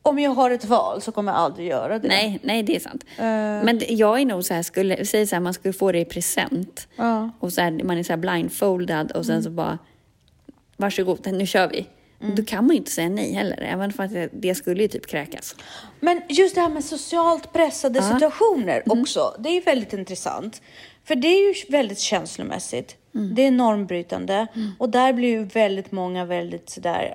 Om jag har ett val så kommer jag aldrig göra det. Nej, nej, det är sant. Eh. Men jag är nog så här, skulle, säg så här, man skulle få det i present. Ja. Och så här, man är så här blindfoldad och sen Mm. så bara, varsågod, nu kör vi. Mm. Då kan man ju inte säga nej heller, även för att det, skulle ju typ kräkas. Men just det här med socialt pressade Ja. situationer Mm. också. Det är ju väldigt intressant. För det är ju väldigt känslomässigt. Mm. Det är normbrytande. Och där blir ju väldigt många väldigt sådär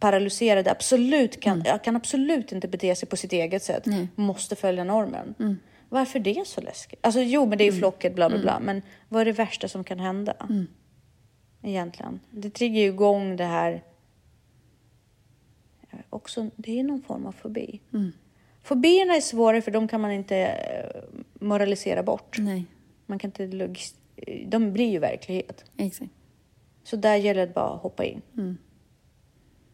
paralyserade. Absolut kan, Mm. kan absolut inte bete sig på sitt eget sätt. Måste följa normen. Mm. Varför det så läskigt? Alltså jo, men det är ju flocket, bla bla bla. Men vad är det värsta som kan hända? Mm. Egentligen. Det triggar ju igång det här också, det är någon form av fobi. Mm. Fobierna är svårare för de kan man inte eh, moralisera bort. Nej, Man kan inte logis- de blir ju verklighet. exakt. Så där gäller det bara att hoppa in. Mm.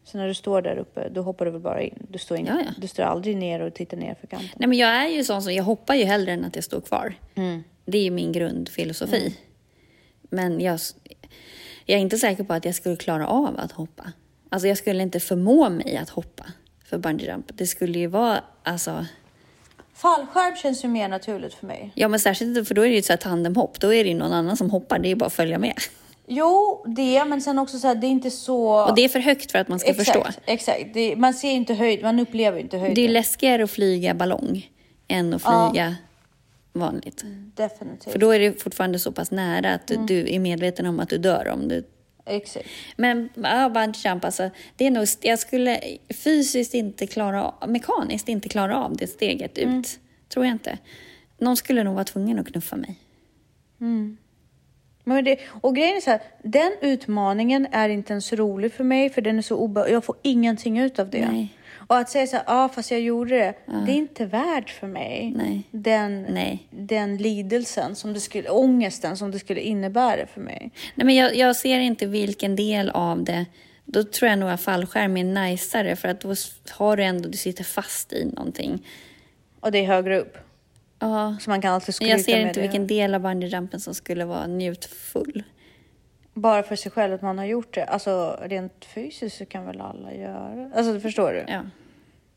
Så när du står där uppe, då hoppar du väl bara in. Du står, in, Ja, ja. Du står aldrig ner och tittar ner för kanten. Nej, men jag är ju sån som, jag hoppar ju hellre än att jag står kvar. Det är ju min grundfilosofi. Men jag, jag är inte säker på att jag skulle klara av att hoppa. Alltså jag skulle inte förmå mig att hoppa för bungee jump. Det skulle ju vara, alltså, Fallskärm känns ju mer naturligt för mig. ja men särskilt för då är det ju ett så här tandemhopp. Då är det ju någon annan som hoppar, det är ju bara att följa med. Jo, det, men sen också så här, det är inte så... Och det är för högt för att man ska exakt, förstå. Exakt, det, man ser inte höjd, man upplever inte höjden. Det är läskigare att flyga ballong än att Ja. flyga vanligt. Definitivt. För då är det fortfarande så pass nära att du, du är medveten om att du dör om du Exakt. Men ja, bungee jump, alltså, det är nog, jag skulle fysiskt inte klara av, mekaniskt inte klara av det steget ut. Tror jag inte. Någon skulle nog vara tvungen att knuffa mig. Men det, och grejen är så här, den utmaningen är inte ens rolig för mig för den är så obe- Jag får ingenting ut av det. Nej. Och att säga så här, ja fast jag gjorde det. Det är inte värt för mig. Nej. Den, Nej. den lidelsen, som det skulle, ångesten som det skulle innebära för mig. Nej, men jag, jag ser inte vilken del av det. Då tror jag nog att fallskärm är najsare för att då har du ändå, du sitter fast i någonting. Och det är högre upp. Ja, Så man kan men skryta jag ser med inte det. vilken del av bungyjumpen som skulle vara njutfull. Bara för sig själv att man har gjort det. Alltså rent fysiskt så kan väl alla göra. Alltså förstår du? Ja.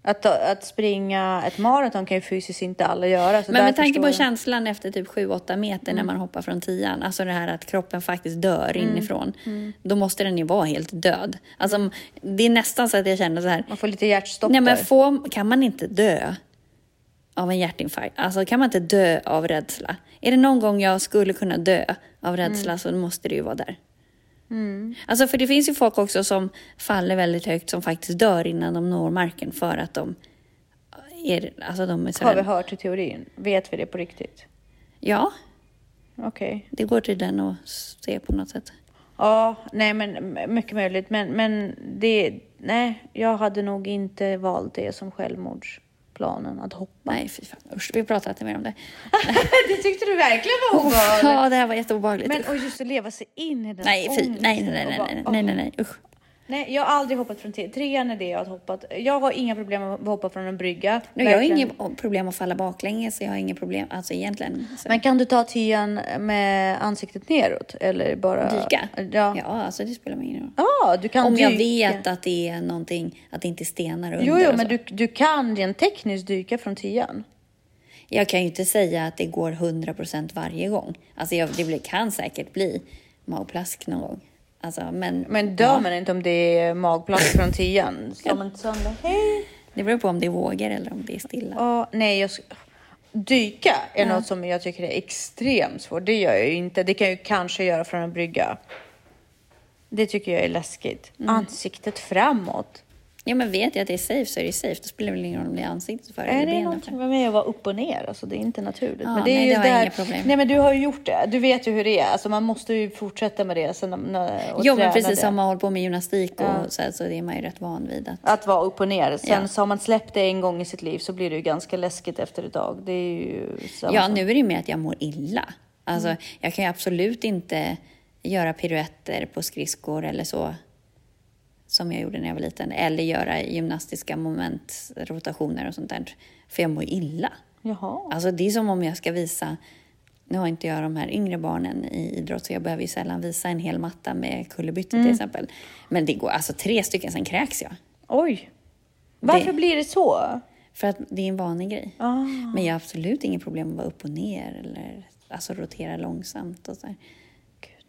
Att, att springa ett maraton kan ju fysiskt inte alla göra. Så Men med tanke på jag. känslan efter typ 7-8 meter när man hoppar från tian, alltså det här att kroppen faktiskt dör inifrån, då måste den ju vara helt död. Alltså, det är nästan så att jag känner så här, Man får lite hjärtstopp nej men där. få, kan man inte dö av en hjärtinfarkt? Alltså kan man inte dö av rädsla? Är det någon gång jag skulle kunna dö av rädsla så måste det ju vara där. Alltså för det finns ju folk också som faller väldigt högt som faktiskt dör innan de når marken för att de är, alltså de är så Har vi hört i teorin? Vet vi det på riktigt? Ja, Okej. det går tydligen att se på något sätt. Ja, nej men mycket möjligt. Men, men det, nej, jag hade nog inte valt det som självmordsplanen att hoppa. Nej, fy fan. Usch, vi pratar inte mer om det. det tyckte du verkligen var obehagligt. Ja, det här var jätteobehagligt. Men och just att leva sig in i den nej, fy. Nej, nej, nej, nej, nej, nej, nej, nej, usch. Nej, jag har aldrig hoppat från tre. Trean är det jag har hoppat. Jag har inga problem att hoppa från en brygga. Nej, jag har inget problem att falla baklänges, så jag har inget problem, alltså egentligen. Så. Men kan du ta tian med ansiktet neråt? Eller bara... Dyka? Ja. Ja, alltså det spelar mig ingen roll. Ja, du kan Om jag dyka. vet att det är någonting, att det inte är stenar under Jo, jo, men du, du kan rent tekniskt dyka från tian. Jag kan ju inte säga att det går 100% varje gång. Alltså jag, det kan säkert bli magplask någon gång. Alltså, men, Men dör man inte om det är magplask från tian? Slår man inte sönder? Hej! det beror på om det är vågor eller om det är stilla. Ja, nej, jag... Dyka är något som jag tycker är extremt svårt. Det gör jag ju inte. Det kan jag ju kanske göra från en brygga. Det tycker jag är läskigt. Mm. Ansiktet framåt. Ja, men vet jag att det är safe så är det safe. Då spelar det väl ingen roll om det är ansiktet för Är eller det benen någonting för. med att vara upp och ner? Alltså, det är inte naturligt. Ja, men det är nej, ju det har där... inga problem. Nej, men du har ju gjort det. Du vet ju hur det är. Alltså, man måste ju fortsätta med det. Sen, och Jo, men precis det. som man håller på med gymnastik och Ja. så, här, så är man ju rätt van vid att... Att vara upp och ner. Sen Ja. så har man släppt det en gång i sitt liv så blir det ju ganska läskigt efter ett tag. Det är ju samma Ja, nu är det ju med att jag mår illa. Alltså, Mm. jag kan ju absolut inte göra piruetter på skridskor eller så som jag gjorde när jag var liten. Eller göra gymnastiska moment, rotationer och sånt där. För jag mår illa. Jaha. Alltså det är som om jag ska visa, nu har inte jag de här yngre barnen i idrott så jag behöver ju sällan visa en hel matta med kullerbyttor Mm. till exempel. Men det går, alltså tre stycken, sen kräks jag. Oj. Varför Det- blir det så? För att det är en vanlig grej. Ah. Men jag har absolut inget problem att vara upp och ner eller alltså rotera långsamt och så här.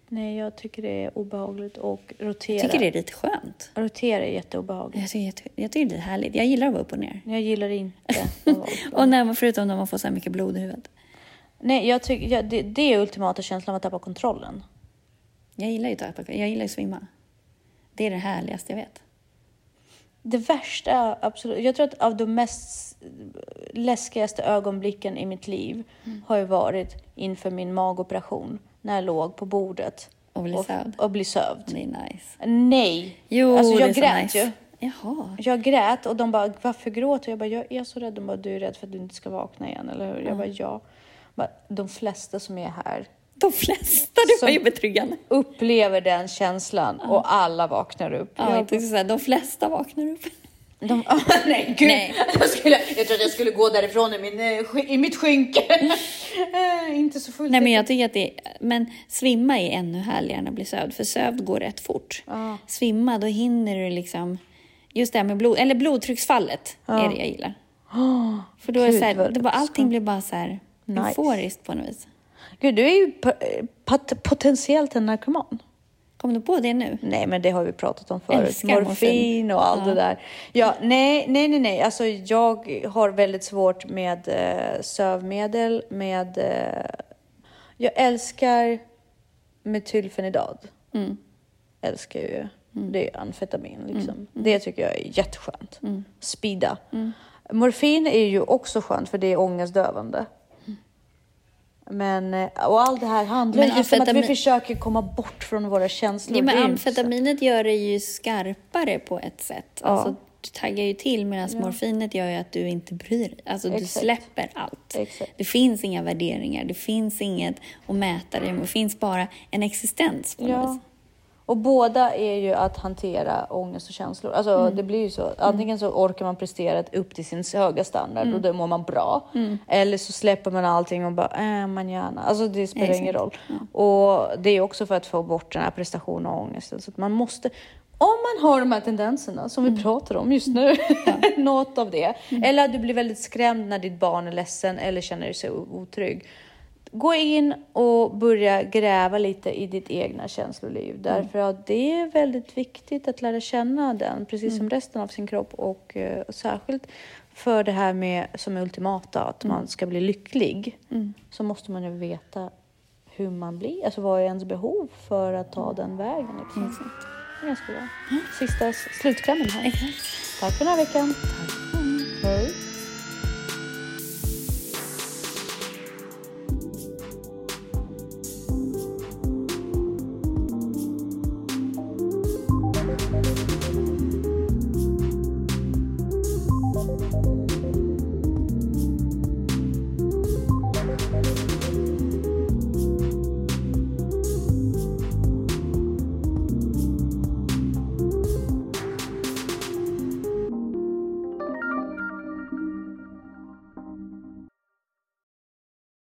Nej, jag tycker det är obehagligt och rotera. Jag tycker det är lite skönt. Rotera är jätteobehagligt. Jag tycker, tycker, jag tycker det är härligt. Jag gillar att vara upp och ner. Jag gillar inte vara uppe. Och när man, förutom när man får så här mycket blod i huvudet. Nej, jag tycker ja, det, det är ultimata känslan av att tappa kontrollen. Jag gillar ju att, jag gillar ju att svimma. Det är det härligaste jag vet. Det värsta, absolut. Jag tror att av de mest läskigaste ögonblicken i mitt liv Mm. har ju varit inför min magoperation. När jag låg på bordet. Och bli sövd. Och bli sövd. Det är nice. Nej! Jo, alltså det jag är så grät nice. ju. Jaha. Jag grät och de bara, varför gråter? Jag bara, jag är så rädd. De bara, du är rädd för att du inte ska vakna igen, eller hur? Jag bara, ja. De flesta som är här De flesta, det var ju betryggande. upplever den känslan och alla vaknar upp. Ja, jag, inte så här, de flesta vaknar upp. De, nej, gud. Nej. Jag, skulle, jag trodde jag skulle gå därifrån i, min, eh, i mitt skynke. Eh, inte så fullt. Nej, men jag tycker att det Men svimma är ännu härligare än att bli sövd, för sövd går rätt fort. Ja. Svimma, då hinner du liksom... Just det här med blod, eller blodtrycksfallet är det jag gillar. För då är Gud, så här, det bara, allting blir bara så här Nice. euforiskt på något vis. Gud, du är ju po- pot- potentiellt en narkoman. Kom du på det nu? Nej, men det har vi pratat om förut. Älskar morfin, och allt Ja. det där. Ja, nej, nej, nej, nej. Alltså, jag har väldigt svårt med eh, sövmedel, med... Eh, jag älskar metylfenidad. Mm. Älskar ju. Det är amfetamin liksom. Det tycker jag är jätteskönt. Speeda. Morfin är ju också skönt för det är ångestdövande. Men, eh, och allt det här handlar Men om att vi försöker komma bort från våra känslor. Ja, men amfetaminet gör det ju skarpare på ett sätt. Ja. Alltså, du taggar ju till medan morfinet gör ju att du inte bryr dig. Alltså du släpper allt. Exakt. Det finns inga värderingar, det finns inget att mäta dig med. Det finns bara en existens på något Ja. vis. Och båda är ju att hantera ångest och känslor. Alltså det blir ju så. Antingen så orkar man prestera upp till sin höga standard och då mår man bra. Eller så släpper man allting och bara, äh, man gärna. Alltså det spelar Exakt. ingen roll. Och det är också för att få bort den här prestationen och ångesten. Så man måste, om man har de här tendenserna som vi pratar om just nu, något av det. Eller att du blir väldigt skrämd när ditt barn är ledsen eller känner sig otrygg. Gå in och börja gräva lite i ditt egna känsloliv. Därför att det är väldigt viktigt att lära känna den, precis som resten av sin kropp. Och eh, särskilt för det här med som är ultimata, att man ska bli lycklig. Så måste man ju veta hur man blir, alltså vad är ens behov för att ta den vägen. Liksom. Ganska bra. Sista s- slutklämmen här. Tack för den här veckan. Hej.